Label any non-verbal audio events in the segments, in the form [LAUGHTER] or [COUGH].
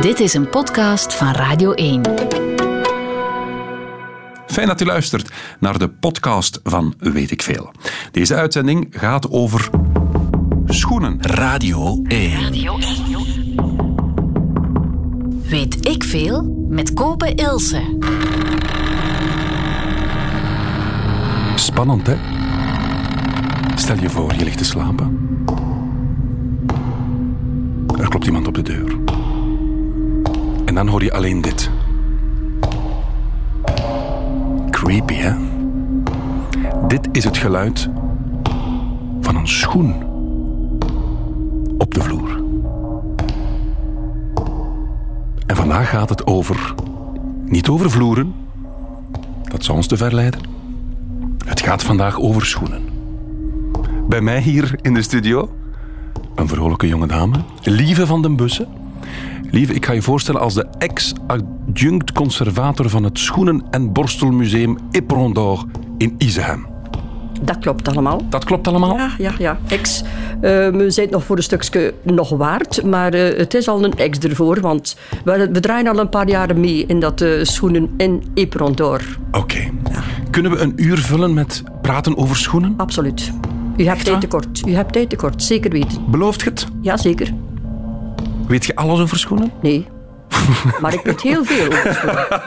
Dit is een podcast van Radio 1. Fijn dat u luistert naar de podcast van Weet ik Veel. Deze uitzending gaat over schoenen. Radio 1. Weet ik veel met Kopen Ilse. Spannend, hè? Stel je voor, je ligt te slapen. Er klopt iemand op de deur. En dan hoor je alleen dit. Creepy, hè? Dit is het geluid van een schoen op de vloer. En vandaag gaat het over. Niet over vloeren, dat zou ons te ver leiden. Het gaat vandaag over schoenen. Bij mij hier in de studio een vrolijke jonge dame, Lieve van den Bussen. Lieve, ik ga je voorstellen als de ex-adjunct conservator van het Schoenen- en Borstelmuseum Ypres d'Or in Izehem. Dat klopt allemaal. Dat klopt allemaal? Ja, ja, ja. Ex. Eh, we zijn het nog voor een stukje nog waard, maar eh, het is al een ex ervoor, want we, we draaien al een paar jaren mee in dat eh, schoenen in Ypres d'Or. Oké. Kunnen we een uur vullen met praten over schoenen? Absoluut. U hebt tijd tekort. U hebt tijd tekort, zeker weten. Belooft je het? Ja, zeker. Weet je alles over schoenen? Nee. [LAUGHS] maar ik weet heel veel over schoenen. [LAUGHS]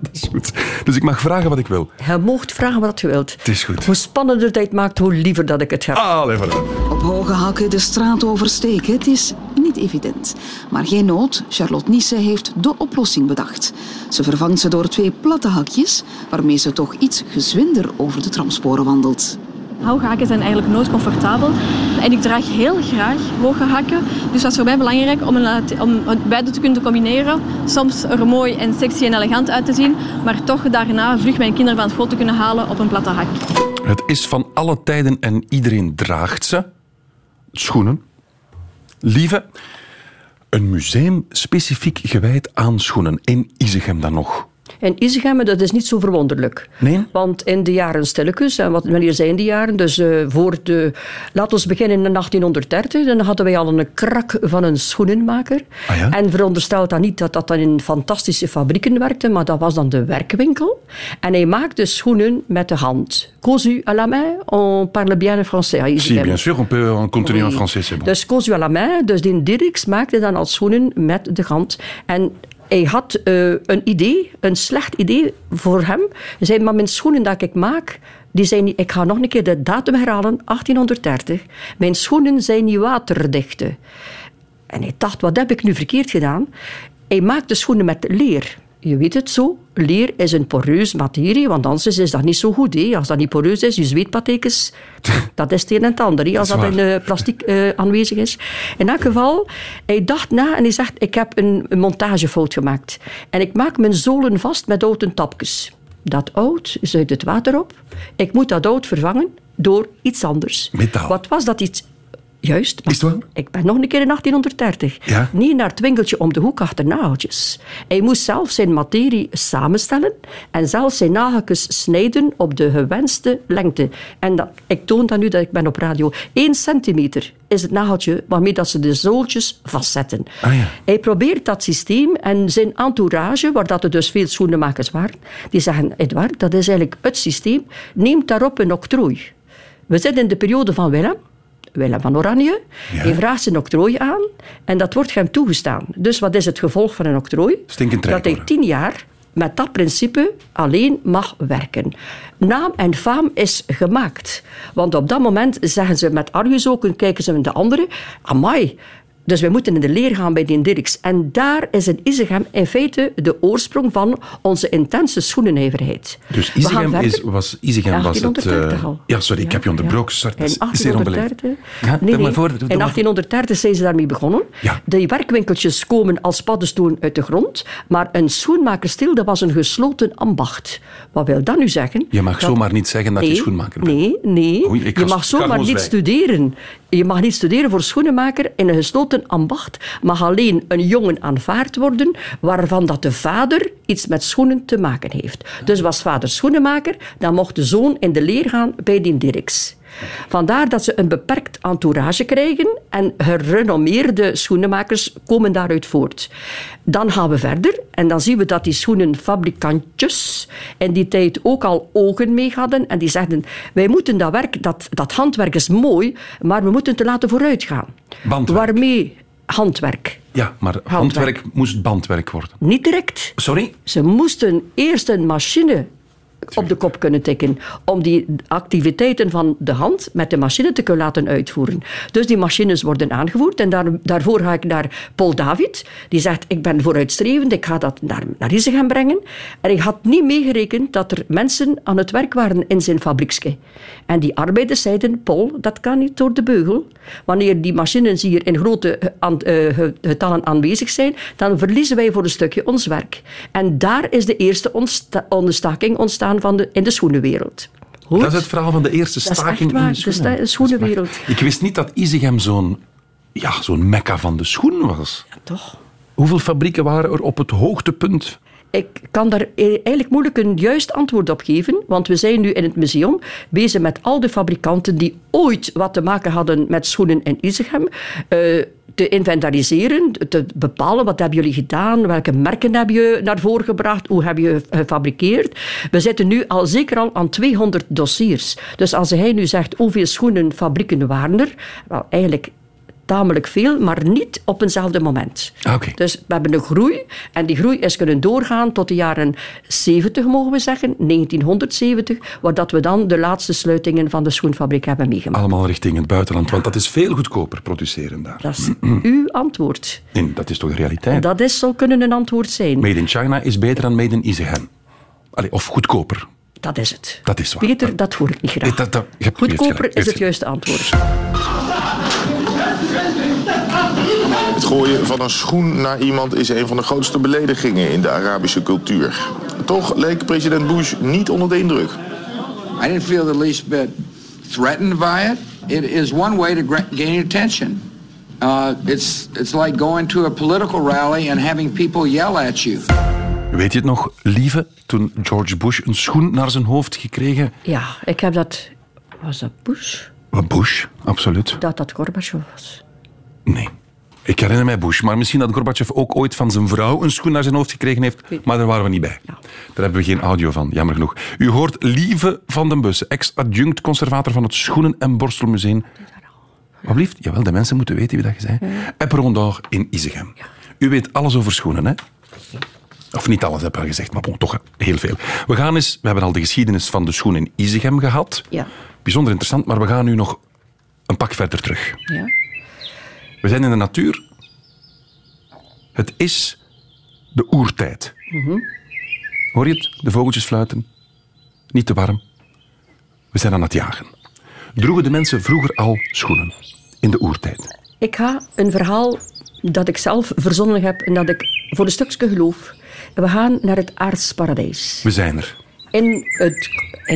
Dat is goed. Dus ik mag vragen wat ik wil. Je moogt vragen wat je wilt. Het is goed. Hoe spannender dat het maakt, hoe liever dat ik het heb. Allee, voilà. Op hoge hakken de straat oversteken, het is niet evident. Maar geen nood, Charlotte Nisse heeft de oplossing bedacht. Ze vervangt ze door twee platte hakjes, waarmee ze toch iets gezwinder over de tramsporen wandelt. Hoge hakken zijn eigenlijk nooit comfortabel. En ik draag heel graag hoge hakken. Dus dat is voor mij belangrijk om, een, om beide te kunnen combineren. Soms er mooi en sexy en elegant uit te zien, maar toch daarna vlug mijn kinderen van school te kunnen halen op een platte hak. Het is van alle tijden en iedereen draagt ze. Schoenen. Lieve, een museum specifiek gewijd aan schoenen. In Izegem dan nog. En Isegem, dat is niet zo verwonderlijk. Nee? Want in de jaren stilletjes, en wat, wanneer zijn die jaren? Dus uh, voor de... Laten we beginnen in 1830. Dan hadden wij al een krak van een schoenenmaker. Ah, ja? En veronderstelt dan niet dat dat dan in fantastische fabrieken werkte, maar dat was dan de werkwinkel. En hij maakte schoenen met de hand. Cousu à la main, on parle bien le français. Si, bien sûr, on peut en continuer en français, c'est bon. Dus cousu à la main, dus die Dirks maakte dan al schoenen met de hand. En hij had eh, een idee, een slecht idee voor hem. Hij zei, mijn schoenen dat ik maak, die zijn niet, ik ga nog een keer de datum herhalen, 1830. Mijn schoenen zijn niet waterdichte. En hij dacht, wat heb ik nu verkeerd gedaan? Hij maakte schoenen met leer. Je weet het zo, leer is een poreus materie, want anders is dat niet zo goed. Als dat niet poreus is, je zweetpatekens, [LAUGHS] dat is het een en het ander. Als Dat dat, in eh, plastic eh, aanwezig is. In elk geval, hij dacht na en hij zegt, ik heb een, een montagefout gemaakt. En ik maak mijn zolen vast met houten tapjes. Dat oud zuigt het water op. Ik moet dat oud vervangen door iets anders. Metaal. Wat was dat iets... Juist. maar Is het waar? Ik ben nog een keer in 1830. Ja? Niet naar het winkeltje om de hoek achter nageltjes. Hij moest zelf zijn materie samenstellen en zelf zijn nageltjes snijden op de gewenste lengte. En dat, ik toon dat nu dat ik ben op radio. 1 centimeter is het nageltje waarmee dat ze de zooltjes vastzetten. Ah, ja. Hij probeert dat systeem en zijn entourage, waar dat er dus veel schoenenmakers waren, die zeggen, Edouard, dat is eigenlijk het systeem, neemt daarop een octrooi. We zitten in de periode van Willem. Willem van Oranje. Hij vraagt zijn octrooi aan en dat wordt hem toegestaan. Dus wat is het gevolg van een octrooi? Dat hij tien jaar met dat principe alleen mag werken. Naam en faam is gemaakt. Want op dat moment zeggen ze met argusoken, kijken ze naar de anderen. Amai, dus we moeten in de leer gaan bij die Dirks. En daar is in Isegem in feite de oorsprong van onze intense schoenennijverheid. Dus Izegem is, was, Izegem was het... 1830 al. ja, sorry, ik heb je onderbroken. Sorry, In is zeer onbeleefd. 1830. Ja, nee, nee. voor, in maar. 1830 zijn ze daarmee begonnen. Ja. De werkwinkeltjes komen als paddenstoelen uit de grond. Maar een schoenmakerstil, dat was een gesloten ambacht. Wat wil dat nu zeggen? Je mag Dat- zomaar niet zeggen dat je schoenmaker bent. Nee, nee. Oei, ik je ga- mag zomaar niet studeren. Je mag niet studeren voor schoenenmaker in een gesloten ambacht. Mag alleen een jongen aanvaard worden waarvan dat de vader iets met schoenen te maken heeft. Dus was vader schoenenmaker, dan mocht de zoon in de leer gaan bij die Dirks. Vandaar dat ze een beperkt entourage krijgen en gerenommeerde schoenenmakers komen daaruit voort. Dan gaan we verder en dan zien we dat die schoenenfabrikantjes in die tijd ook al ogen mee hadden en die zeiden wij moeten dat werk, dat, dat handwerk is mooi, maar we moeten te laten vooruit gaan. Bandwerk. Waarmee handwerk. Ja, maar handwerk moest bandwerk worden. Niet direct. Sorry? Ze moesten eerst een machine op de kop kunnen tikken. Om die activiteiten van de hand met de machine te kunnen laten uitvoeren. Dus die machines worden aangevoerd. En daar, daarvoor ga ik naar Paul David. Die zegt, ik ben vooruitstrevend, ik ga dat naar, naar Isegem brengen. En ik had niet meegerekend dat er mensen aan het werk waren in zijn fabriekske. En die arbeiders zeiden, Paul, dat kan niet door de beugel. Wanneer die machines hier in grote uh, getallen aanwezig zijn, dan verliezen wij voor een stukje ons werk. En daar is de eerste ontstaking ontstaan van de, in de schoenenwereld. Goed? Dat is het verhaal van de eerste staking in de, schoenen. de schoenenwereld. Ik wist niet dat Isegem zo'n ja, zo'n mekka van de schoen was. Ja, toch. Hoeveel fabrieken waren er op het hoogtepunt ik kan daar e- eigenlijk moeilijk een juist antwoord op geven, want we zijn nu in het museum bezig met al de fabrikanten die ooit wat te maken hadden met schoenen in Isegem. Uh, te inventariseren, te bepalen wat hebben jullie gedaan, welke merken heb je naar voren gebracht, hoe heb je gefabriceerd. We zitten nu al zeker al aan 200 dossiers. Dus als hij nu zegt hoeveel schoenenfabrieken waren er, wel eigenlijk tamelijk veel, maar niet op eenzelfde moment. Okay. Dus we hebben een groei en die groei is kunnen doorgaan tot de jaren 70, mogen we zeggen, 1970, waar dat we dan de laatste sluitingen van de schoenfabriek hebben meegemaakt. Allemaal richting het buitenland, want dat is veel goedkoper produceren daar. Dat is uw antwoord. Nee, dat is toch de realiteit? Dat is, zou kunnen een antwoord zijn. Made in China is beter dan Made in. Allee, of goedkoper. Dat is het. Dat is waar. Beter, dat hoor ik niet graag. Dat, dat, dat, goedkoper is het juiste antwoord. Het gooien van een schoen naar iemand is een van de grootste beledigingen in de Arabische cultuur. Toch leek president Bush niet onder de indruk. I didn't feel the least bit threatened by it. It is one way to gain attention. Uh, it's, it's like going to a political rally and having people yell at you. Weet je het nog, lieve, toen George Bush een schoen naar zijn hoofd gekregen? Ja, ik heb dat... Was dat Bush? Bush, absoluut. Dat dat Gorbachev was. Nee. Ik herinner mij Bush, maar misschien dat Gorbachev ook ooit van zijn vrouw een schoen naar zijn hoofd gekregen heeft, maar daar waren we niet bij. Daar hebben we geen audio van, jammer genoeg. U hoort Lieve van den Bus, ex-adjunct conservator van het Schoenen- en Borstelmuseum. Wat blieft? Jawel, de mensen moeten weten wie dat je. Epperon d'Or in Isegem. U weet alles over schoenen, hè? Of niet alles, heb ik al gezegd, maar bon, toch heel veel. We gaan eens, we hebben al de geschiedenis van de schoen in Isegem gehad. Ja. Bijzonder interessant, maar we gaan nu nog een pak verder terug. Ja. We zijn in de natuur. Het is de oertijd. Hoor je het? De vogeltjes fluiten. Niet te warm. We zijn aan het jagen. Droegen de mensen vroeger al schoenen in de oertijd? Ik ga een verhaal dat ik zelf verzonnen heb en dat ik voor een stukje geloof. We gaan naar het aardsparadijs. We zijn er. In,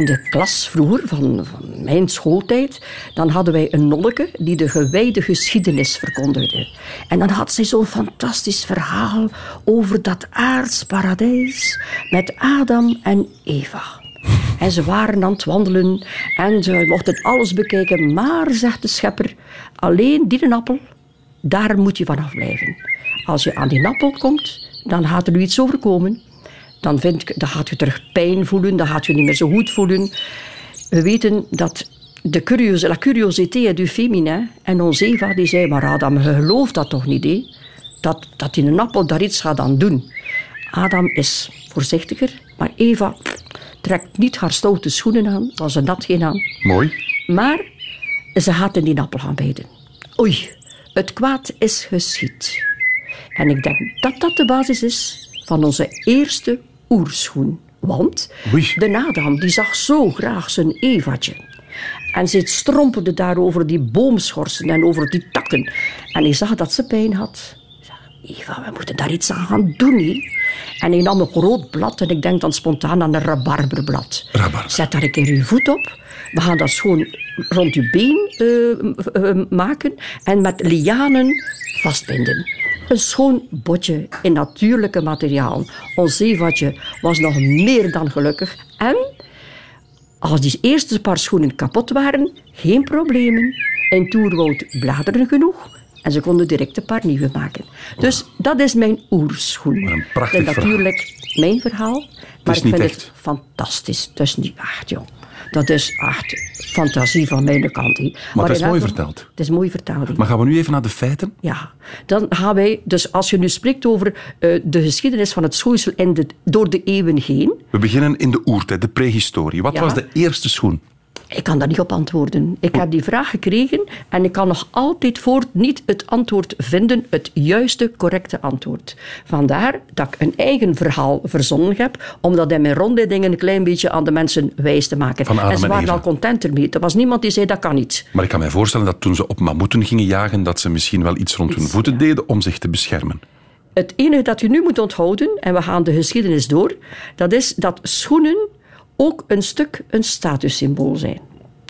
de klas vroeger, van, van mijn schooltijd, dan hadden wij een nonneke die de gewijde geschiedenis verkondigde. En dan had zij zo'n fantastisch verhaal over dat aardsparadijs met Adam en Eva. En ze waren aan het wandelen en ze mochten alles bekijken. Maar, zegt de schepper, alleen die appel, daar moet je vanaf blijven. Als je aan die appel komt, dan gaat er nu iets overkomen. Dan, vind, dan gaat je terug pijn voelen, dan gaat je niet meer zo goed voelen. We weten dat de curiose, la curiosité du féminin en onze Eva die zei, maar Adam, je gelooft dat toch niet, hè? Dat, dat in een appel daar iets gaat aan doen. Adam is voorzichtiger, maar Eva trekt niet haar stoute schoenen aan, want ze nat geen aan. Mooi. Maar ze gaat in die appel gaan bijten. Oei, het kwaad is geschied. En ik denk dat dat de basis is van onze eerste oerschoen. Want Oei. de Adam die zag zo graag zijn Evatje. En ze strompelde daar over die boomschorsen en over die takken. En hij zag dat ze pijn had. Eva, we moeten daar iets aan gaan doen. Hè? En hij nam een groot blad en ik denk dan spontaan aan een rabarberblad. Rabarber. Zet daar een keer uw voet op. We gaan dat schoon rond uw been uh, uh, maken en met lianen vastbinden. Een schoon botje in natuurlijke materiaal. Ons zeevatje was nog meer dan gelukkig. En Als die eerste paar schoenen kapot waren, geen problemen. In Toerwoud bladeren genoeg en ze konden direct een paar nieuwe maken. Dus dat is mijn oerschoen. Een prachtig en natuurlijk mijn verhaal, maar ik vind echt. het fantastisch. Het is niet echt, joh. Dat is echt fantasie van mijn kant. hè. het is mooi verteld. Het is mooi verteld. Maar gaan we nu even naar de feiten? Ja, dan gaan wij, dus als je nu spreekt over eh, de geschiedenis van het schoeisel in de, door de eeuwen heen, We beginnen in de oertijd, de prehistorie. Wat Ja. was de eerste schoen? Ik kan daar niet op antwoorden. Ik heb die vraag gekregen en ik kan nog altijd voort niet het antwoord vinden, het juiste, correcte antwoord. Vandaar dat ik een eigen verhaal verzonnen heb, om dat in mijn rondleidingen een klein beetje aan de mensen wijs te maken. Van en ze en waren al content ermee. Er was niemand die zei dat kan niet. Maar ik kan mij voorstellen dat toen ze op mammoeten gingen jagen, dat ze misschien wel iets rond hun voeten deden om zich te beschermen. Het enige dat je nu moet onthouden, en we gaan de geschiedenis door, dat is dat schoenen ook een stuk een statussymbool zijn.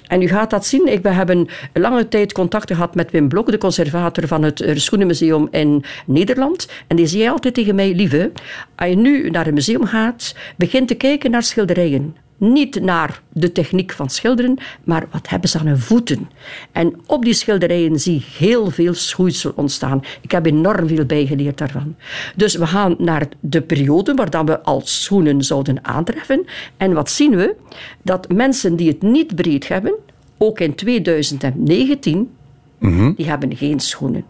En u gaat dat zien. Ik, we hebben lange tijd contact gehad met Wim Blok, de conservator van het eh, Schoenenmuseum in Nederland. En die zei altijd tegen mij, lieve, als je nu naar een museum gaat, begin te kijken naar schilderijen. Niet naar de techniek van schilderen, maar wat hebben ze aan hun voeten. En op die schilderijen zie ik heel veel schoeisel ontstaan. Ik heb enorm veel bijgeleerd daarvan. Dus we gaan naar de periode waar dan we als schoenen zouden aantreffen. En wat zien we? Dat mensen die het niet breed hebben, ook in 2019, die hebben geen schoenen.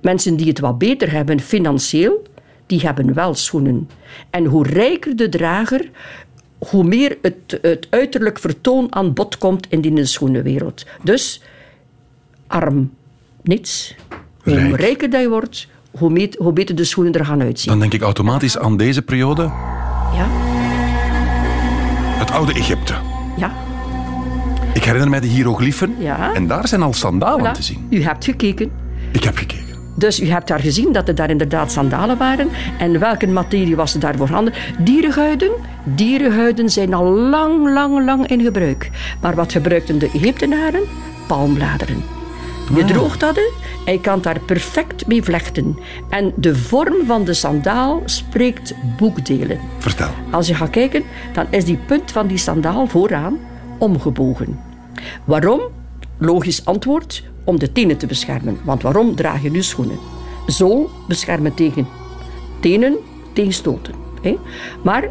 Mensen die het wat beter hebben financieel, die hebben wel schoenen. En hoe rijker de drager, hoe meer het, het uiterlijk vertoon aan bod komt in die schoenenwereld. Dus arm, niets. Hoe Rijk. rijker dat je wordt, hoe, meet- hoe beter de schoenen er gaan uitzien. Dan denk ik automatisch aan deze periode, Ja, het oude Egypte. ja. Ik herinner mij de hieroglyphen Ja. en daar zijn al sandalen Voilà. te zien. U hebt gekeken. Ik heb gekeken. Dus u hebt daar gezien dat er daar inderdaad sandalen waren. En welke materie was er daar voorhanden? Dierenhuiden. Dierenhuiden zijn al lang, lang, lang in gebruik. Maar wat gebruikten de Egyptenaren? Palmbladeren. Je droogt dat je kan daar perfect mee vlechten. En de vorm van de sandaal spreekt boekdelen. Vertel. Als je gaat kijken, dan is die punt van die sandaal vooraan omgebogen. Waarom? Logisch antwoord, om de tenen te beschermen. Want waarom draag je nu schoenen? Zool beschermen tegen tenen, tegen stoten. hè. Maar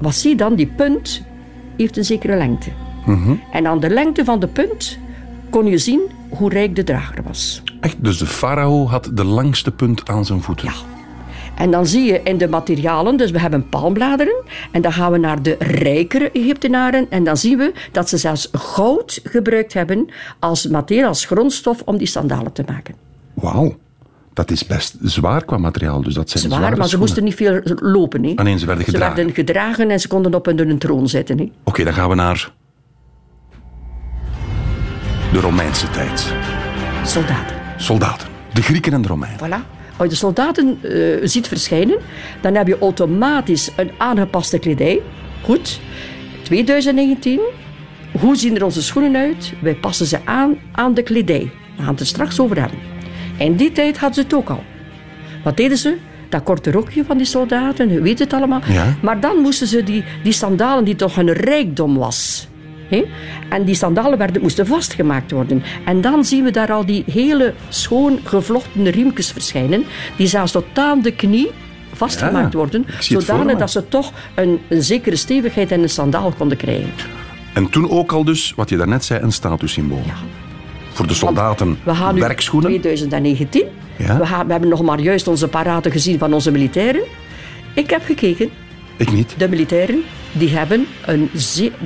wat zie je dan? Die punt heeft een zekere lengte. En aan de lengte van de punt kon je zien hoe rijk de drager was. Echt, dus de farao had de langste punt aan zijn voeten. Ja. En dan zie je in de materialen, dus we hebben palmbladeren en dan gaan we naar de rijkere Egyptenaren en dan zien we dat ze zelfs goud gebruikt hebben als materiaal, als grondstof om die sandalen te maken. Wauw. Dat is best zwaar qua materiaal, dus dat zijn Zwaar, zware maar ze moesten niet veel lopen. Hè. Ah nee, ze werden gedragen. Ze werden gedragen en ze konden op hun, troon zitten. Oké, dan gaan we naar de Romeinse tijd. Soldaten. Soldaten. De Grieken en de Romeinen. Voilà. Als je de soldaten eh, ziet verschijnen, dan heb je automatisch een aangepaste kledij. Goed. 2019. Hoe zien er onze schoenen uit? Wij passen ze aan aan de kledij. We gaan het er straks over hebben. In die tijd hadden ze het ook al. Wat deden ze? Dat korte rokje van die soldaten, je weet het allemaal. Ja. Maar dan moesten ze die, die sandalen, die toch een rijkdom was. En die sandalen werden, moesten vastgemaakt worden. En dan zien we daar al die hele schoon gevlochten riempjes verschijnen, die zelfs tot aan de knie vastgemaakt Ja, worden, zodanig dat ze toch een, een zekere stevigheid in een sandaal konden krijgen. En toen ook al dus, wat je daarnet zei, een statussymbool. Voor de soldaten We gaan nu werkschoenen. 2019. Ja. We, gaan, we hebben nog maar juist onze paraten gezien van onze militairen. Ik heb gekeken, Ik niet. de militairen die hebben een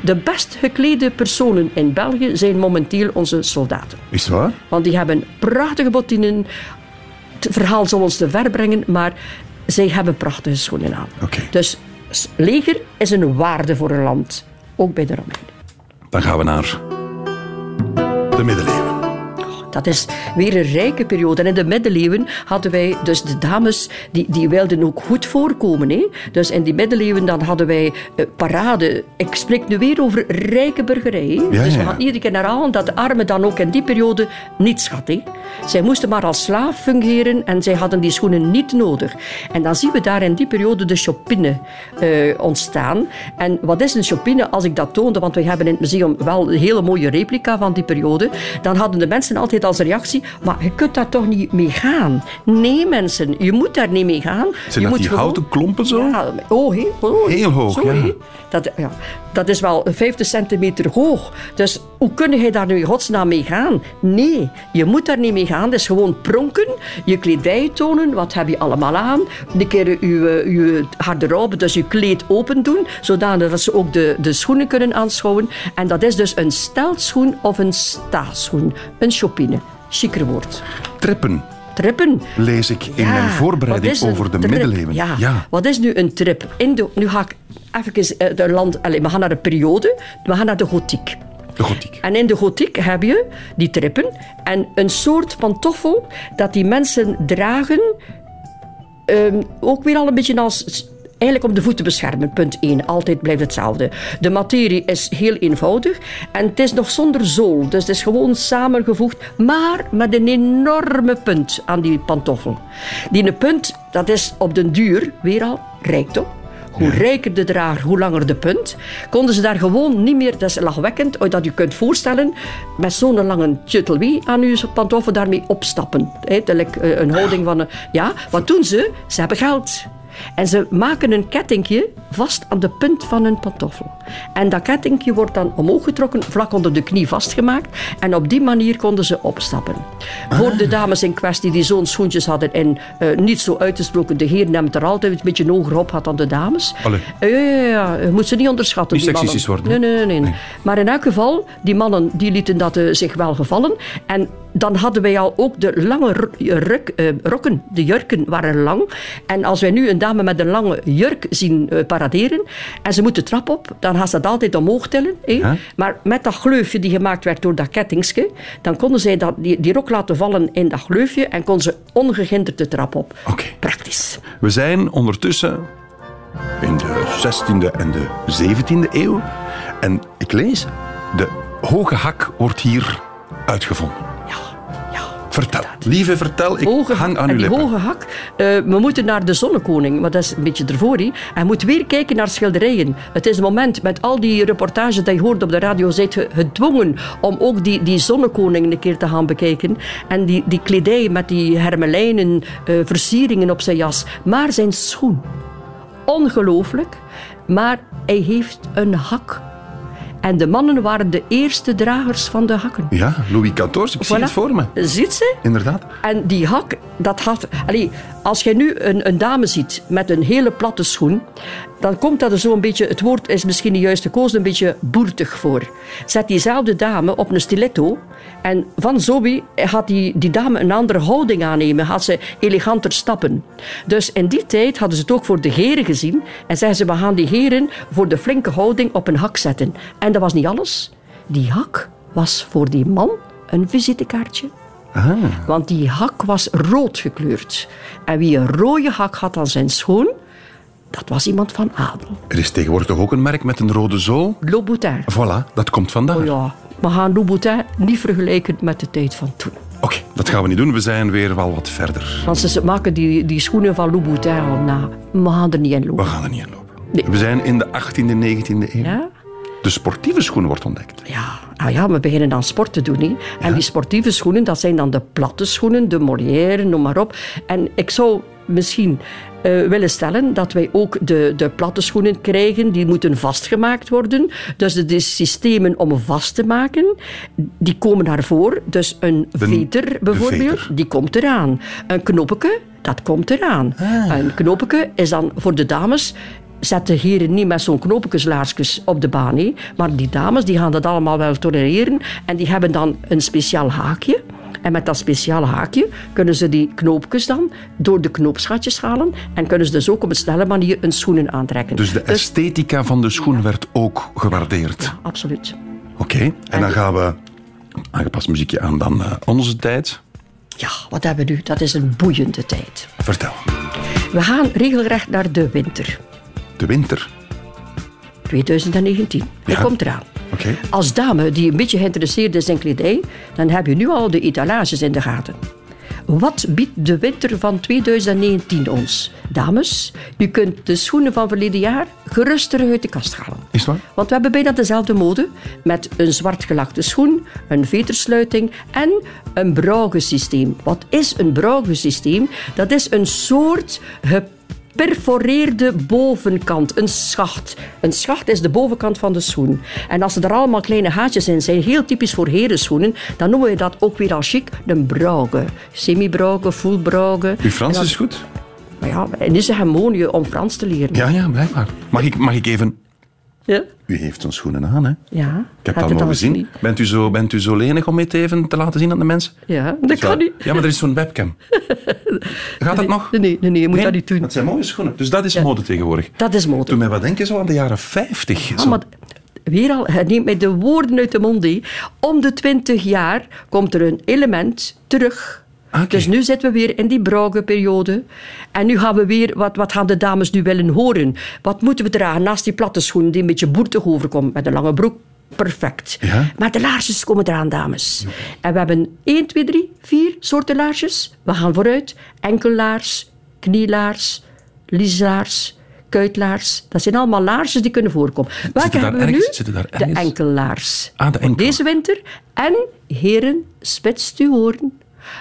de best geklede personen in België zijn momenteel onze soldaten. Is het waar? Want die hebben prachtige bottinen. Het verhaal zal ons te ver brengen, maar zij hebben prachtige schoenen aan. Oké. Dus leger is een waarde voor een land, ook bij de Romeinen. Dan gaan we naar de middeleeuwen. Dat is weer een rijke periode. En in de middeleeuwen hadden wij dus de dames, die, die wilden ook goed voorkomen. Hè? Dus in die middeleeuwen dan hadden wij uh, parade. Ik spreek nu weer over rijke burgerij. Ja, dus we ja. gaan iedere keer herhalen dat de armen dan ook in die periode niets hadden. Hè? Zij moesten maar als slaaf fungeren en zij hadden die schoenen niet nodig. En dan zien we daar in die periode de chopine eh, ontstaan. En wat is een chopine? Als ik dat toonde, want we hebben in het museum wel een hele mooie replica van die periode, dan hadden de mensen altijd als reactie, maar je kunt daar toch niet mee gaan? Nee, mensen, je moet daar niet mee gaan. Zijn je dat moet die gewoon- houten klompen zo? Ja, oh, heel, oh, Heel hoog, zo, ja. Dat, ja. Dat is wel 50 centimeter hoog. Dus hoe kun je daar nu in godsnaam mee gaan? Nee, je moet daar niet mee gaan. Het is gewoon pronken, je kledij tonen, wat heb je allemaal aan. Een keer je, je garderobe, dus je kleed open doen, zodanig dat ze ook de, de schoenen kunnen aanschouwen. En dat is dus een steltschoen of een staaschoen. Een chopine. Chiquer woord. Trippen Trippen. lees ik in Ja, mijn voorbereiding over de trip? middeleeuwen. Ja. Wat is nu een trip? In de, nu ga ik even eh, de land... Allez, we gaan naar de periode. We gaan naar de gotiek. De gotiek. En in de gotiek heb je die trippen en een soort pantoffel dat die mensen dragen, ehm, ook weer al een beetje als... Eigenlijk om de voeten beschermen, punt 1. Altijd blijft hetzelfde. De materie is heel eenvoudig en het is nog zonder zool. Dus het is gewoon samengevoegd, maar met een enorme punt aan die pantoffel. Die punt, dat is op den duur weer al rijkdom. Hoe rijker de drager, hoe langer de punt. Konden ze daar gewoon niet meer, dat is lachwekkend, dat je kunt voorstellen, met zo'n lange tjuttelwie aan uw pantoffel daarmee opstappen. Like, eh, een houding van een... Ja, wat doen ze? Ze hebben geld. En ze maken een kettingje vast aan de punt van hun pantoffel. En dat kettingje wordt dan omhoog getrokken, vlak onder de knie vastgemaakt. En op die manier konden ze opstappen. Voor de dames in kwestie die zo'n schoentjes hadden en eh, niet zo uitgesproken, de heer neemt er altijd een beetje hoger op had dan de dames. Eh, ja, ja, ja, je moet ze niet onderschatten. Niet seksistisch worden, Nee, nee, nee, nee. Maar in elk geval, die mannen die lieten dat eh, zich wel gevallen. En dan hadden wij al ook de lange ru- ruk, rokken. De jurken waren lang. En als wij nu een dame met een lange jurk zien eh, paraderen en ze moet de trap op, dan gaat ze dat altijd omhoog tillen. hè. Maar met dat gleufje die gemaakt werd door dat kettingske, dan konden zij dat, die, die rok laten vallen in dat gleufje en kon ze ongehinderd de trap op. Oké. Praktisch. We zijn ondertussen in de 16e en de 17e eeuw. En ik lees, de hoge hak wordt hier uitgevonden. Vertel, lieve, vertel. Ik Hoge hang aan uw die lippen. hoge hak. eh, we moeten naar de Zonnekoning, maar dat is een beetje ervoor. En je moet weer kijken naar schilderijen. Het is het moment, met al die reportages die je hoort op de radio, zijt je gedwongen om ook die, die Zonnekoning een keer te gaan bekijken. En die, die kledij met die hermelijnen, eh, versieringen op zijn jas. Maar zijn schoen. Ongelooflijk. Maar hij heeft een hak. En de mannen waren de eerste dragers van de hakken. Ja, Louis XIV, ik zie Voilà. het voor me. Ziet ze? Inderdaad. En die hak, dat had... Allee, als je nu een, een dame ziet met een hele platte schoen, dan komt dat er zo een beetje... Het woord is misschien niet juist gekozen, een beetje boertig voor. Zet diezelfde dame op een stiletto en van Zoe gaat die, die dame een andere houding aannemen. Gaat ze eleganter stappen. Dus in die tijd hadden ze het ook voor de heren gezien en zeiden ze, we gaan die heren voor de flinke houding op een hak zetten. En dat was niet alles. Die hak was voor die man een visitekaartje. Want die hak was rood gekleurd. En wie een rode hak had aan zijn schoen, dat was iemand van adel. Er is tegenwoordig toch ook een merk met een rode zool? Louboutin. Voilà, dat komt vandaar. Oh ja, we gaan Louboutin niet vergelijken met de tijd van toen. Oké, dat gaan we niet doen. We zijn weer wel wat verder. Want ze maken die, die schoenen van Louboutin al na. We gaan er niet in We lopen. gaan er niet in lopen. Nee. We zijn in de 18e, 19e eeuw. Ja? De sportieve schoen wordt ontdekt. Ja, ah ja, we beginnen dan sport te doen. Hè. En die sportieve schoenen, dat zijn dan de platte schoenen, de Molière, noem maar op. En ik zou misschien eh, willen stellen dat wij ook de, de platte schoenen krijgen, die moeten vastgemaakt worden. Dus de, de systemen om vast te maken, die komen daarvoor. Dus een De- veter bijvoorbeeld, veter. die komt eraan. Een knoppeke, dat komt eraan. Een knoppeke is dan voor de dames zet de heren niet met zo'n knoopjeslaarsjes op de baan. Maar die dames die gaan dat allemaal wel tolereren. En die hebben dan een speciaal haakje. En met dat speciale haakje kunnen ze die knoopjes dan door de knoopsgatjes halen. En kunnen ze dus ook op een snelle manier een schoenen aantrekken. Dus de esthetica van de schoen werd ook gewaardeerd. absoluut. Oké, en dan gaan we Aangepast muziekje aan dan eh, onze tijd. Ja, wat hebben we nu? Dat is een boeiende tijd. Vertel. We gaan regelrecht naar de winter. De winter. 2019. Hij Ja. komt eraan. Als dame die een beetje geïnteresseerd is in kledij, dan heb je nu al de etalages in de gaten. Wat biedt de winter van 2019 ons? Dames, u kunt de schoenen van verleden jaar gerust terug uit de kast halen. Is waar? Want we hebben bijna dezelfde mode, met een zwart gelakte schoen, een vetersluiting en een braugesysteem. Wat is een braugesysteem? Dat is een soort geperforeerde bovenkant, een schacht. Een schacht is de bovenkant van de schoen. En als er allemaal kleine gaatjes in zijn, heel typisch voor herenschoenen, dan noemen we dat ook weer al chic een brauge. Semi-brauge, full brauge. Uw Frans En dat- is goed? Maar ja, het is een harmonie om Frans te leren. Ja, ja, blijkbaar. Mag ik, mag ik even... Ja? U heeft zo'n schoenen aan, hè? Ja. Ik heb dat mogen zien. gezien? Bent u, zo, bent u zo lenig om het even te laten zien aan de mensen? Ja, dat Zo. kan niet. Ja, maar er is zo'n webcam. [LAUGHS] Gaat dat nog? Nee, nee, nee, je moet dat niet doen. Dat zijn mooie schoenen. Dus dat is mode tegenwoordig. Dat is mode. Doe mij wat denken zo aan de jaren 50. Ja, Zo. maar weer al, het neemt mij de woorden uit de mond. hé. Om de twintig jaar komt er een element terug. Ah. Dus nu zitten we weer in die periode. En nu gaan we weer, wat, wat gaan de dames nu willen horen? Wat moeten we dragen naast die platte schoen die een beetje boertig overkomt met een lange broek? Perfect. Ja. Maar de laarsjes komen eraan, dames. En we hebben 1, 2, 3, 4 soorten laarsjes. We gaan vooruit. Enkellaars, knielaars, lieslaars, kuitlaars. Dat zijn allemaal laarsjes die kunnen voorkomen. Welke hebben we ergens- nu? de enkellaars. Ah, de enkel. Deze winter. En heren, spitst uw oren.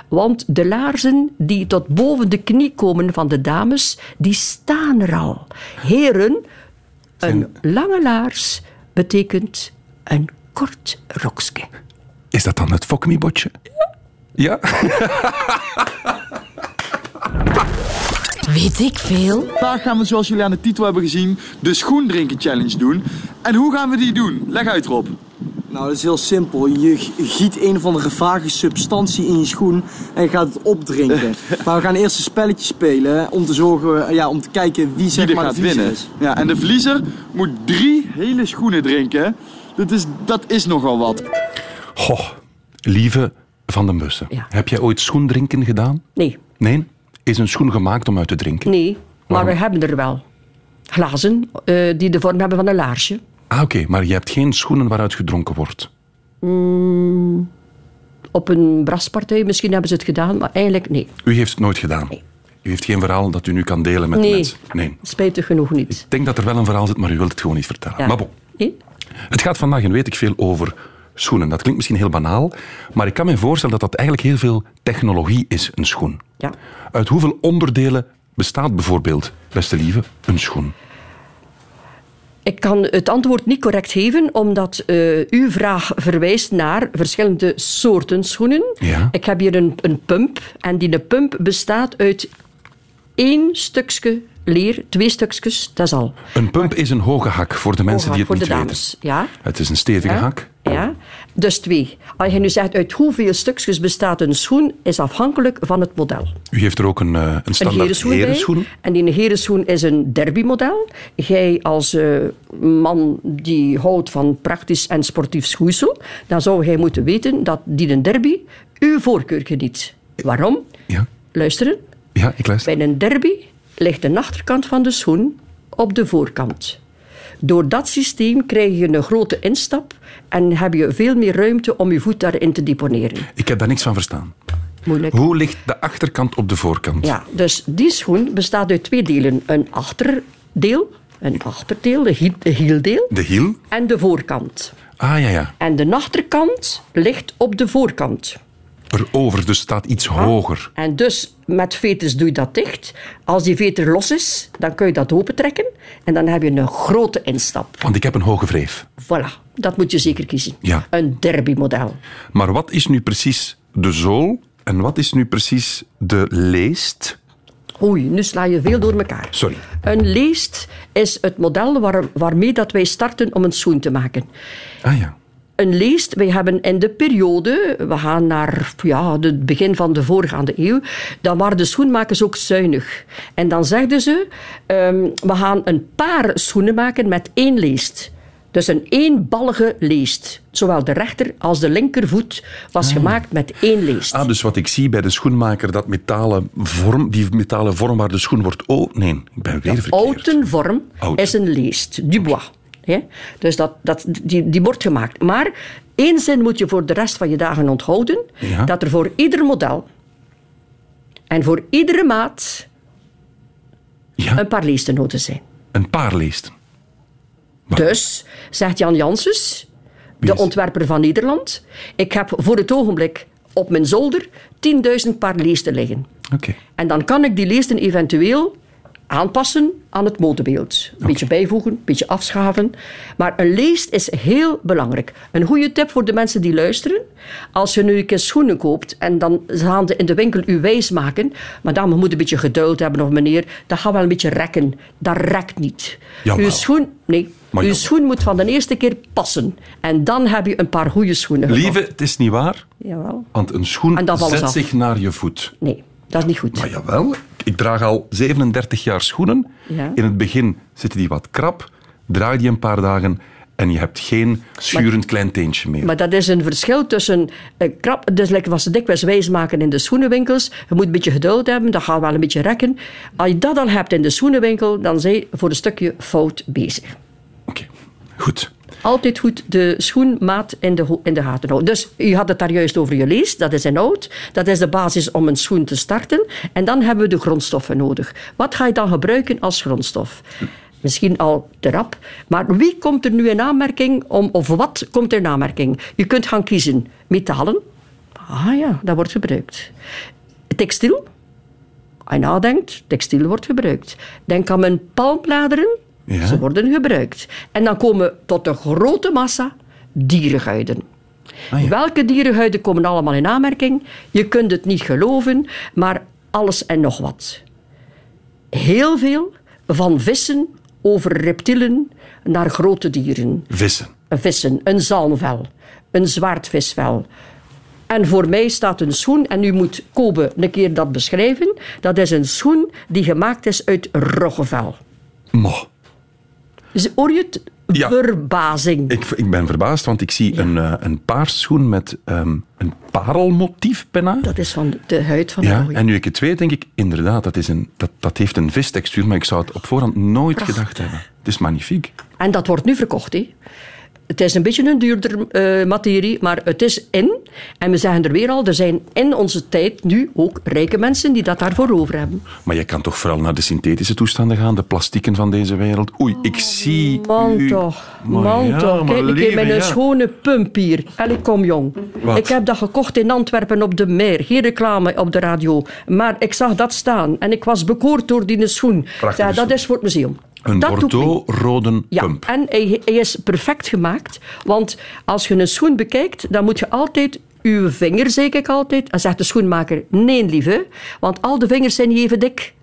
Want de laarzen die tot boven de knie komen van de dames, die staan er al. Heren, een lange laars betekent een kort rokske. Is dat dan het fokmiebotje? Ja. Weet ik veel? Vandaag gaan we, zoals jullie aan de titel hebben gezien, de schoendrinken challenge doen. En hoe gaan we die doen? Leg uit, Rob. Nou, dat is heel simpel. Je giet een of andere vage substantie in je schoen en je gaat het opdrinken. [LAUGHS] maar we gaan eerst een spelletje spelen om te zorgen, ja, om te kijken wie zeg Wie er maar gaat de winnen. is. Ja, en de verliezer moet drie hele schoenen drinken. Dat is, dat is nogal wat. Goh, lieve Van den Bussen. Ja. Heb jij ooit schoendrinken gedaan? Nee, Nee? Is een schoen gemaakt om uit te drinken? nee, maar Waarom? we hebben er wel. Glazen eh, die de vorm hebben van een laarsje. Ah, oké. Maar je hebt geen schoenen waaruit gedronken wordt. Op een braspartij misschien hebben ze het gedaan, maar eigenlijk nee. U heeft het nooit gedaan. U heeft geen verhaal dat u nu kan delen met de mensen. Nee. Spijtig genoeg niet. Ik denk dat er wel een verhaal zit, maar u wilt het gewoon niet vertellen. Ja. Maar bon. Nee? Het gaat vandaag en weet ik veel over schoenen. Dat klinkt misschien heel banaal, maar ik kan me voorstellen dat dat eigenlijk heel veel technologie is, een schoen. Ja. Uit hoeveel onderdelen bestaat bijvoorbeeld, beste lieve, een schoen? Ik kan het antwoord niet correct geven, omdat eh, uw vraag verwijst naar verschillende soorten schoenen. Ja. Ik heb hier een, een pump en die pump bestaat uit één stukje leer, twee stukjes, dat is al. Een pump is een hoge hak voor de mensen die het voor niet weten. Ja. Het is een stevige Ja. hak. Dus twee. Als je nu zegt uit hoeveel stukjes bestaat een schoen, is afhankelijk van het model. U heeft er ook een, eh, een Een standaard herenschoen, herenschoen. bij. En die herenschoen is een derbymodel. Jij als eh, man die houdt van praktisch en sportief schoeisel, dan zou jij moeten weten dat die een derby uw voorkeur geniet. Waarom? Ja. Luisteren. ja, ik luister. Bij een derby ligt de achterkant van de schoen op de voorkant. Door dat systeem krijg je een grote instap en heb je veel meer ruimte om je voet daarin te deponeren. Ik heb daar niks van verstaan. Moeilijk. Hoe ligt de achterkant op de voorkant? Ja, dus die schoen bestaat uit twee delen. Een achterdeel, een achterdeel, de hiel- de hieldeel, De hiel? en de voorkant. Ah, ja, ja. En de achterkant ligt op de voorkant. Erover, dus staat iets hoger. En dus met veters doe je dat dicht. Als die veter los is, dan kun je dat opentrekken. En dan heb je een grote instap. Want ik heb een hoge wreef. Voilà, dat moet je zeker kiezen. Ja. Een derbymodel. Maar wat is nu precies de zool en wat is nu precies de leest? Oei, nu sla je veel door elkaar. Sorry. Een leest is het model waar, waarmee dat wij starten om een schoen te maken. Ah ja. Een leest, wij hebben in de periode, we gaan naar ja, het begin van de voorgaande eeuw, dan waren de schoenmakers ook zuinig. En dan zegden ze, ehm, we gaan een paar schoenen maken met één leest. Dus een eenballige leest. Zowel de rechter als de linkervoet was gemaakt met één leest. Ah, dus wat ik zie bij de schoenmaker, dat metalen vorm, die metalen vorm waar de schoen wordt... Oh, nee, ik ben weer verkeerd. Outen vorm Oud. is een leest. Dubois. Dus dat, dat, die, die wordt gemaakt. Maar één zin moet je voor de rest van je dagen onthouden. Ja. Dat er voor ieder model en voor iedere maat Ja, een paar leestenoten zijn. een paar leesten. Dus, zegt Jan Janssens, de ontwerper van Nederland, ik heb voor het ogenblik op mijn zolder 10.000 paar leesten liggen. Oké. En dan kan ik die leesten eventueel aanpassen aan het modebeeld. Een beetje bijvoegen, een beetje afschaven. Maar een leest is heel belangrijk. Een goede tip voor de mensen die luisteren. Als je nu een keer schoenen koopt en dan gaan ze in de winkel u wijs maken. Madame, je moet een beetje geduld hebben of meneer, dat gaat wel een beetje rekken. Dat rekt niet. Uw schoen, nee, Maar uw schoen moet van de eerste keer passen. En dan heb je een paar goede schoenen. Lieve, het is niet waar, Jawel. want een schoen zet zich naar je voet. Nee, dat is niet goed. Maar jawel, ik draag al 37 jaar schoenen. Ja. In het begin zitten die wat krap, draai die een paar dagen en je hebt geen schurend klein teentje meer. Maar dat is een verschil tussen eh, krap, dus lekker wat ze dikwijls wijs maken in de schoenenwinkels. Je moet een beetje geduld hebben, dat gaat wel een beetje rekken. Als je dat al hebt in de schoenenwinkel, dan zijn je voor een stukje fout bezig. Oké, goed. Altijd goed de schoenmaat in de, in de gaten houden. Dus u had het daar juist over je dat is inhoud. Dat is de basis om een schoen te starten. En dan hebben we de grondstoffen nodig. Wat ga je dan gebruiken als grondstof? Misschien al te rap. Maar wie komt er nu in aanmerking om, of wat komt er in aanmerking? Je kunt gaan kiezen. Metalen. Ah ja, dat wordt gebruikt. Textiel. Als je nadenkt, textiel wordt gebruikt. Denk aan mijn palmbladeren. Ja. Ze worden gebruikt. En dan komen tot de grote massa dierenhuiden. Ah, ja. Welke dierenhuiden komen allemaal in aanmerking? Je kunt het niet geloven, maar alles en nog wat. Heel veel, van vissen over reptielen naar grote dieren. Vissen. Vissen, een zalmvel, een zwaardvisvel. En voor mij staat een schoen, en u moet Kobe een keer dat beschrijven, dat is een schoen die gemaakt is uit roggevel. Mo. Hoor je het? Ja. Verbazing. Ik, ik ben verbaasd, want ik zie een, eh, een paarschoen met ehm, een parelmotief bijna. Dat is van de huid van de Ja, kooi. en nu ik het weet, denk ik, inderdaad, dat, is een, dat, dat heeft een vistextuur, maar ik zou het op voorhand nooit gedacht hebben. Het is magnifiek. En dat wordt nu verkocht. Hè. Het is een beetje een duurder eh, materie, maar het is in. En we zeggen er weer al, er zijn in onze tijd nu ook rijke mensen die dat daarvoor over hebben. Maar je kan toch vooral naar de synthetische toestanden gaan, de plastieken van deze wereld. Oei, ik zie Man u... toch, Maar man ja, toch. Kijk lieve, met een ja. schone pump hier. Allee, kom jong. Wat? Ik heb dat gekocht in Antwerpen op de Meer. Geen reclame op de radio. Maar ik zag dat staan en ik was bekoord door die schoen. Prachtige Ja, dat is voor het museum. Een. Bordeaux-rode Ja, pump. en hij, hij is perfect gemaakt. Want als je een schoen bekijkt, dan moet je altijd uw vinger, zeg ik altijd. En zegt de schoenmaker, nee lieve, want al de vingers zijn niet even dik.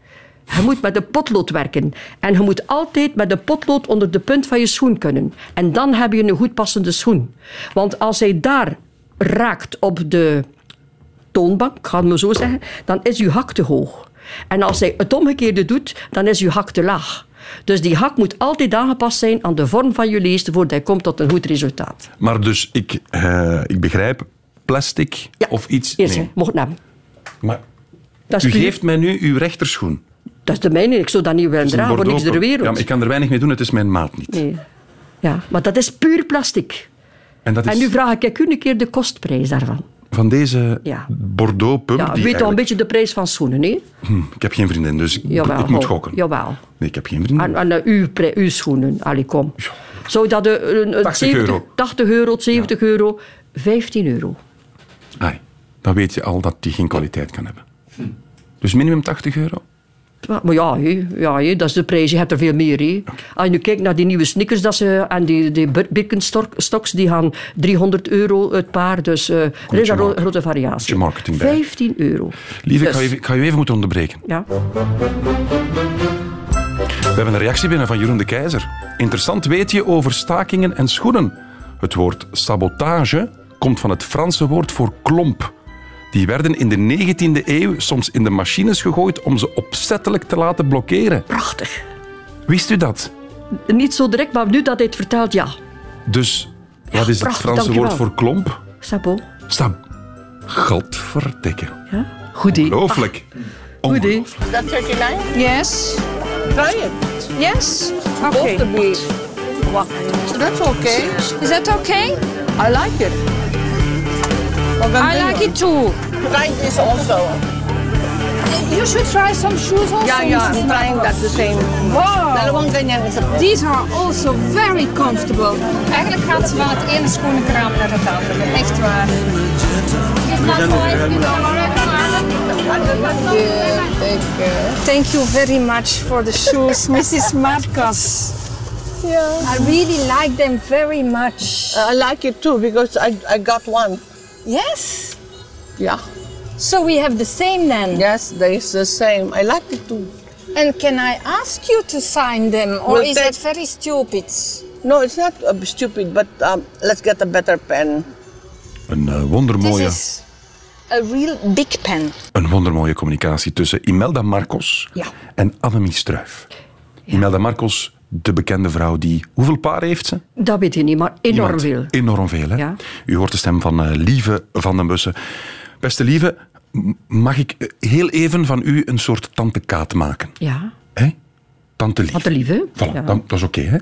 Je moet met een potlood werken. En je moet altijd met een potlood onder de punt van je schoen kunnen. En dan heb je een goed passende schoen. Want als hij daar raakt op de toonbank, ik ga het maar zo zeggen, dan is uw hak te hoog. En als hij het omgekeerde doet, dan is uw hak te laag. Dus die hak moet altijd aangepast zijn aan de vorm van je leest voordat hij komt tot een goed resultaat. Maar dus, ik, eh, ik begrijp, plastic Ja, of iets... Eerst, nee. mocht hebben. Maar Dat u puur- geeft mij nu uw rechterschoen. dat is de mijne, ik zou dat niet willen dragen voor niks ter wereld. Ja, maar ik kan er weinig mee doen, het is mijn maat niet. nee. ja, maar dat is puur plastic. En dat is En nu vraag ik u een keer de kostprijs daarvan. Van deze Ja. Bordeaux-pump... Ja, weet al een beetje de prijs van schoenen, hè? Hm, ik heb geen vriendin, dus ik, Jawel. ik moet oh, gokken. Jawel. Nee, ik heb geen vriendin. En, en eh, uw, schoenen, allee, kom. Zou dat de, een, een 80 70 euro. 80 euro, 70 euro, 15 euro. Ai, dan weet je al dat die geen kwaliteit kan hebben. Dus minimum 80 euro? Maar ja, ja dat is de prijs. Je hebt er veel meer. hé. Als je nu kijkt naar die nieuwe sneakers dat ze, en die, die Bir- Birkenstocks, die gaan 300 euro het paar. Dus eh, er is een grote variatie. beetje marketing bij. 15 euro. Lieve, ik Dus, ga, je, ik ga je even moeten onderbreken. Ja. We hebben een reactie binnen van Jeroen de Keizer. Interessant weet je over stakingen en schoenen. Het woord sabotage komt van het Franse woord voor klomp. Die werden in de 19e eeuw soms in de machines gegooid om ze opzettelijk te laten blokkeren. Prachtig. Wist u dat? Niet zo direct, maar nu dat hij het vertelt, ja. Dus wat is het prachtig, Franse dankjewel. woord voor klomp? Sabot. Stab. Godverdikke. Ja? Goed idee. Ongelooflijk. Goed idee. Ongelooflijk. Is that 39? Yes. Try it. Yes. Both Okay. Well, that's okay. Is that okay? I like it. Well, I like you. it too. Try this also. You should try some shoes also. Yeah, yeah, I'm trying that the same. Wow. Dalawang ganyan These are also very comfortable. Eigenlijk gaat ze van het ene schoenenkraam naar het andere. Echt waar. Thank you very much for the shoes, Mrs. Marcos. Yeah. I really like them very much. Uh, I like it too because I, I got one. Yes. Yeah. So we have the same then. Yes, they is the same. I like it too. And can I ask you to sign them, or We'll is that very stupid? No, it's not uh, stupid, but um, let's get a better pen. Een This wondermooie, is a real big pen. een wondermooie communicatie tussen Imelda Marcos Ja. en Annemie Struif. Imelda Marcos, de bekende vrouw die... Hoeveel paren heeft ze? Dat weet je niet, maar enorm Iemand. veel. Enorm veel, hè? Ja. U hoort de stem van eh, Lieve van den Bussen. Beste Lieve, mag ik eh, heel even van u een soort tante Kaat maken? Ja. Hè? Tante Lieve. De lieve. Voilà, Ja. dan, dat is oké, hè?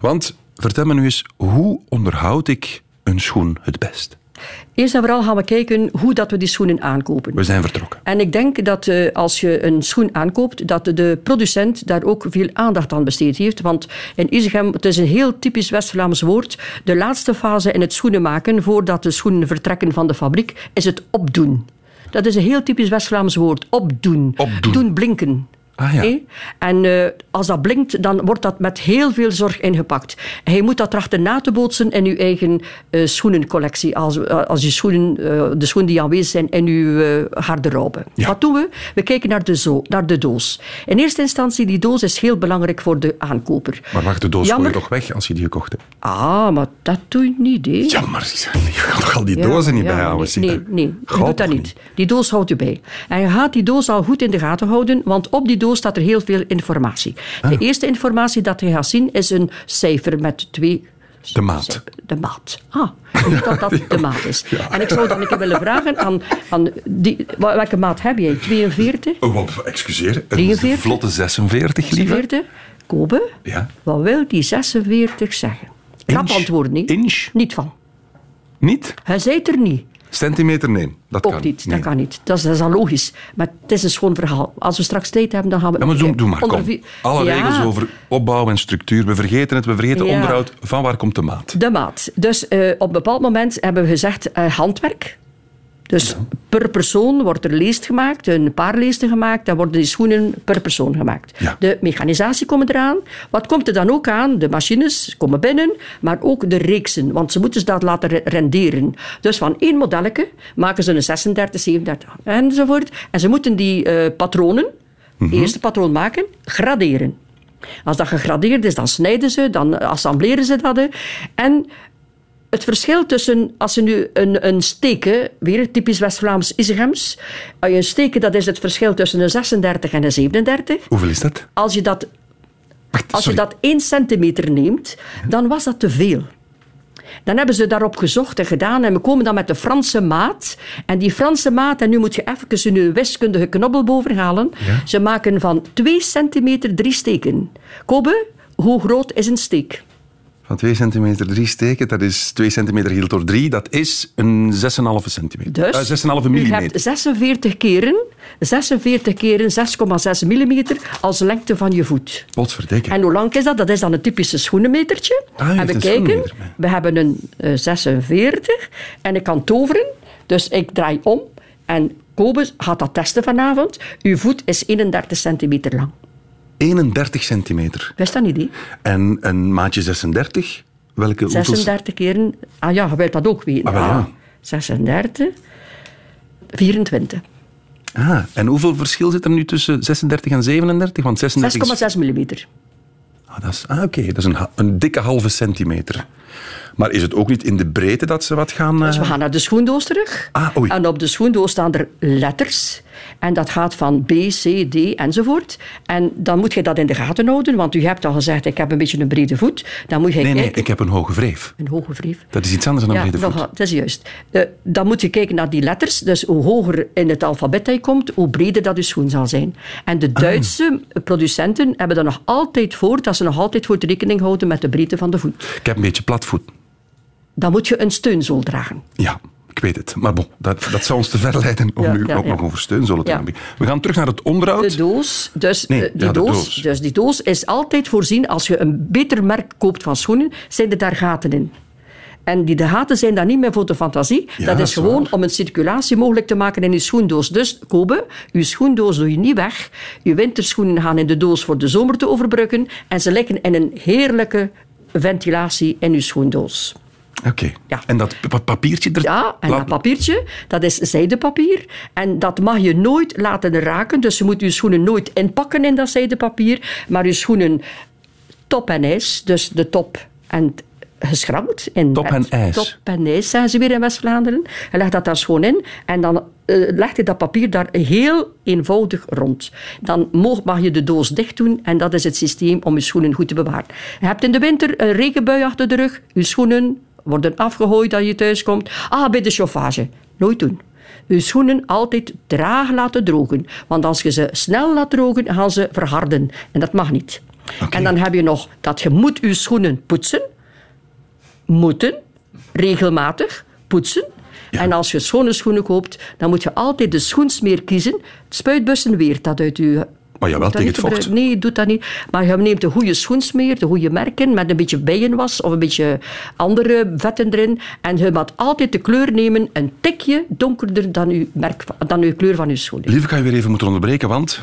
Want, vertel me nu eens, hoe onderhoud ik een schoen het best? Eerst en vooral gaan we kijken hoe dat we die schoenen aankopen. We zijn vertrokken. En ik denk dat eh, als je een schoen aankoopt, dat de producent daar ook veel aandacht aan besteed heeft. Want in Isegem, het is een heel typisch West-Vlaams woord, de laatste fase in het schoenen maken, voordat de schoenen vertrekken van de fabriek, is het opdoen. Dat is een heel typisch West-Vlaams woord, opdoen. Opdoen. Doen blinken. Ah, ja. En eh, als dat blinkt, dan wordt dat met heel veel zorg ingepakt. En je moet dat trachten na te bootsen in je eigen eh, schoenencollectie. Als, eh, als je schoenen, de schoenen die aanwezig zijn in je garderobe. Ja. Wat doen we? We kijken naar de, zo, naar de doos. In eerste instantie, die doos is heel belangrijk voor de aankoper. Maar wacht, de doos gooi Jammer. je toch weg als je die gekocht hebt? Ah, maar dat doe je niet, hè? Ja, maar je gaat toch al die Ja, dozen niet bijhouden? Nee, nee, nee je doet dat niet. Die doos houdt je bij. En je gaat die doos al goed in de gaten houden, want op die doos staat er heel veel informatie. Ah. De eerste informatie dat je gaat zien is een cijfer met twee... De maat. De maat. Ah, weet dat [LAUGHS] dat de maat is. En ik zou dan een keer willen vragen aan... aan die, wel- welke maat heb jij? 42? Oh, wat, excuseer. Een 43? vlotte 46, lieve. 46? Kobe? Ja. Wat wil die 46 zeggen? Knap Inch? antwoorden, niet? Inch? Niet van. Niet? Hij zei het er niet. Centimeter, nee. Dat Ook kan niet, Nee. dat kan niet. Dat is, dat is al logisch. Maar het is een schoon verhaal. Als we straks tijd hebben, dan gaan we... Ja, maar doe, doe maar, kom. Alle Ja, regels over opbouw en structuur. We vergeten het, we vergeten Ja. onderhoud. Van waar komt de maat? De maat. Dus eh, op een bepaald moment hebben we gezegd eh, handwerk. Dus per persoon wordt er leest gemaakt, een paar leesten gemaakt, dan worden die schoenen per persoon gemaakt. Ja. De mechanisatie komt eraan. Wat komt er dan ook aan? De machines komen binnen, maar ook de reeksen, want ze moeten ze dat laten re- renderen. Dus van één modelletje maken ze een 36, 37 enzovoort. En ze moeten die eh, patronen, Mhm. eerste patroon maken, graderen. Als dat gegradeerd is, dan snijden ze, dan assembleren ze dat. En het verschil tussen, als je nu een, een steken, weer typisch West-Vlaams Isegems, als je een steken, dat is het verschil tussen een 36 en een 37. Hoeveel is dat? Als je dat, Wacht, als je dat 1 centimeter neemt, dan was dat te veel. Dan hebben ze daarop gezocht en gedaan en we komen dan met de Franse maat. En die Franse maat, en nu moet je even je wiskundige knobbel boven halen. Ze maken van 2 centimeter drie steken. Kobe, hoe groot is een steek? Van 2 centimeter 3 steken, dat is 2 centimeter gedeeld door 3. Dat is een 6,5 centimeter. Dus Eh, 6,5 u millimeter. hebt 46 keren, 46 keren 6,6 millimeter als lengte van je voet. Potverdikke. En hoe lang is dat? Dat is dan een typische schoenenmetertje. Ah, en we kijken, we hebben een eh, 46 en ik kan toveren. Dus ik draai om en Kobe gaat dat testen vanavond. Uw voet is 31 centimeter lang. 31 centimeter. Wist dat niet? En een maatje 36? Welke, hoeveel- 36 keren... Ah ja, je wilt dat ook weten. Ah, wel ja. 36... 24. Ah, en hoeveel verschil zit er nu tussen 36 en 37? Want 36 is... 6,6 millimeter. Ah, dat is, ah, oké. Dat is een dikke halve centimeter. Maar is het ook niet in de breedte dat ze wat gaan... Dus we eh, gaan naar de schoendoos terug. Ah, oei. En op de schoendoos staan er letters. En dat gaat van B, C, D enzovoort. En dan moet je dat in de gaten houden, want u hebt al gezegd, ik heb een beetje een brede voet. Dan moet je Nee, nee, kijken... ik heb een hoge wreef. Een hoge wreef. Dat is iets anders dan een brede voet. dat is juist. Eh, dan moet je kijken naar die letters. Dus hoe hoger in het alfabet hij komt, hoe breder dat je schoen zal zijn. En Ah. de Duitse producenten hebben er nog altijd voor, dat ze nog altijd voor rekening houden met de breedte van de voet. Ik heb een beetje platvoet. Dan moet je een steunzool dragen. Ja, ik weet het. Maar bon, dat, dat zou ons te ver leiden om Ja, nu ja, ook ja. nog over steunzolen te gaan. We gaan terug naar het onderhoud. De doos, dus, Nee, eh, die doos, doos. dus die doos is altijd voorzien, als je een beter merk koopt van schoenen, zijn er daar gaten in. En die de gaten zijn dan niet meer voor de fantasie. Ja, dat is is gewoon waar. om een circulatie mogelijk te maken in je schoendoos. Dus, Kobe, je schoendoos doe je niet weg. Je winterschoenen gaan in de doos voor de zomer te overbruggen. En ze liggen in een heerlijke ventilatie in je schoendoos. Oké. En dat pa- papiertje er... Ja, en dat papiertje, dat is zijdepapier. En dat mag je nooit laten raken. Dus je moet je schoenen nooit inpakken in dat zijdepapier. Maar je schoenen top en ijs, dus de top en geschrankt. In Top en ijs. Top en ijs, zeggen ze weer in West-Vlaanderen. Je legt dat daar schoon in en dan eh, legt je dat papier daar heel eenvoudig rond. Dan mag, mag je de doos dicht doen en dat is het systeem om je schoenen goed te bewaren. Je hebt in de winter een regenbui achter de rug, je schoenen worden afgegooid als je thuis komt. Ah, bij de chauffage. Nooit doen. Je schoenen altijd traag laten drogen. Want als je ze snel laat drogen, gaan ze verharden. En dat mag niet. En dan heb je nog dat je moet je schoenen poetsen. Moeten. Regelmatig poetsen. En als je schone schoenen koopt, dan moet je altijd de schoensmeer kiezen. Het spuitbussen weert dat uit je... Maar jawel, tegen het vocht. Nee, doet dat niet. Maar je neemt de goede schoensmeer, de goede merken, met een beetje bijenwas of een beetje andere vetten erin. En je moet altijd de kleur nemen, een tikje donkerder dan je, merk, dan uw kleur van je schoenen. Lieve, kan je weer even moeten onderbreken, want...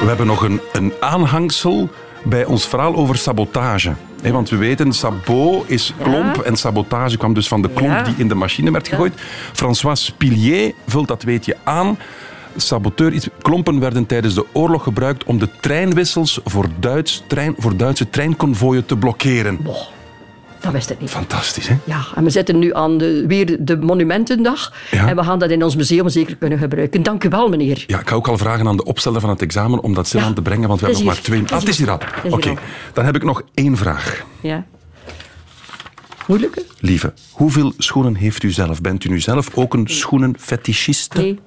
We hebben nog een, een aanhangsel bij ons verhaal over sabotage. Want we weten, sabot is klomp en sabotage kwam dus van de klomp Ja. die in de machine werd gegooid. François Pilier vult dat weet je aan. Saboteur, iets- klompen werden tijdens de oorlog gebruikt om de treinwissels voor, Duits trein, voor Duitse treinconvooien te blokkeren. Dat wist ik niet. Fantastisch, hè? Ja, en we zitten nu aan de, weer de Monumentendag. Ja. En we gaan dat in ons museum zeker kunnen gebruiken. Dank u wel, meneer. Ja, ik ga ook al vragen aan de opsteller van het examen om dat stil Ja, aan te brengen, want we hebben nog maar twee... Het is Ah, het is hier al. Oké, dan heb ik nog één vraag. Ja. Moeilijke? Lieve, hoeveel schoenen heeft u zelf? Bent u nu zelf ook een schoenenfetischiste? Nee.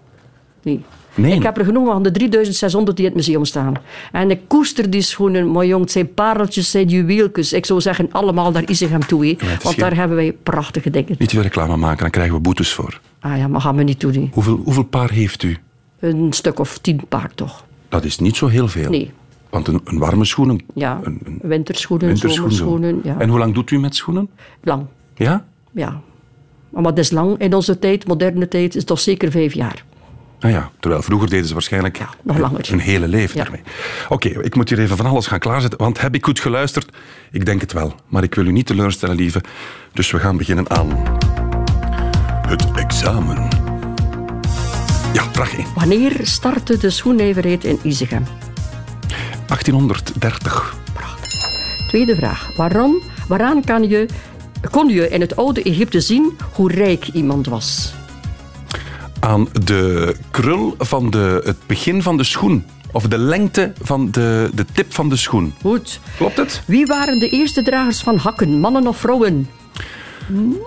Nee. Nee. Ik heb er genomen van de 3600 die in het museum staan. En ik koester die schoenen, maar jong, het zijn pareltjes, zijn juweeltjes. Ik zou zeggen, allemaal naar Isegem toe. Want geen- daar hebben wij prachtige dingen. Niet veel reclame maken, dan krijgen we boetes voor. Ah ja, maar gaan we niet doen. hè. Hoeveel, hoeveel paar heeft u? Een stuk of tien paar toch. Dat is niet zo heel veel. Nee. Want een, een warme schoen, een Ja, een, een winterschoenen, winterschoen zo. zomerschoenen. Ja. En hoe lang doet u met schoenen? Lang, Ja? ja. Maar dat is lang in onze tijd, moderne tijd, is toch zeker vijf jaar. Nou ja, terwijl vroeger deden ze waarschijnlijk nog langer. een hele leven ermee. Oké, ik moet hier even van alles gaan klaarzetten, want heb ik goed geluisterd? Ik denk het wel, maar ik wil u niet teleurstellen, lieve. Dus we gaan beginnen aan het examen. Ja, vraag 1. Wanneer startte de schoennijverheid in Isegem? 1830. Tweede vraag. Waarom, waaraan kan je, kon je in het oude Egypte zien hoe rijk iemand was? Aan de krul van de, het begin van de schoen. Of de lengte van de, de tip van de schoen. Goed. Klopt het? Wie waren de eerste dragers van hakken, mannen of vrouwen? Um,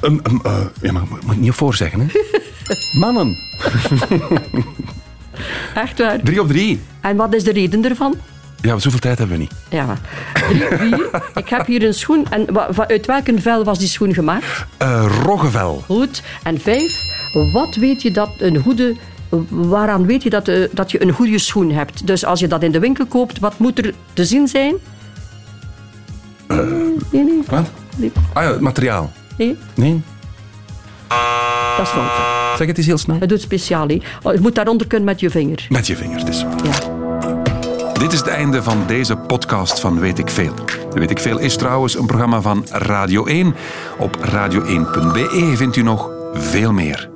um, ja, maar moet moet niet voorzeggen, hè? [LAUGHS] Mannen. [LAUGHS] Echt waar. Drie op drie. En wat is de reden ervan? Ja, zoveel tijd hebben we niet. Ja. Drie, vier. [LAUGHS] Ik heb hier een schoen. En uit welke vel was die schoen gemaakt? Eh roggevel. Goed. En vijf. Wat weet je dat een goede... Waaraan weet je dat, eh, dat je een goede schoen hebt? Dus als je dat in de winkel koopt, wat moet er te zien zijn? Nee, nee. Wat? Nee. Ah ja, het materiaal. nee. Nee? Dat is fout. Zeg het eens heel snel. Het doet speciaal. hè. Oh, Je moet daaronder kunnen met je vinger. Met je is waar. Ja. Dit is het einde van deze podcast van Weet ik Veel. Weet ik Veel is trouwens een programma van Radio 1. Op radio1.be vindt u nog veel meer.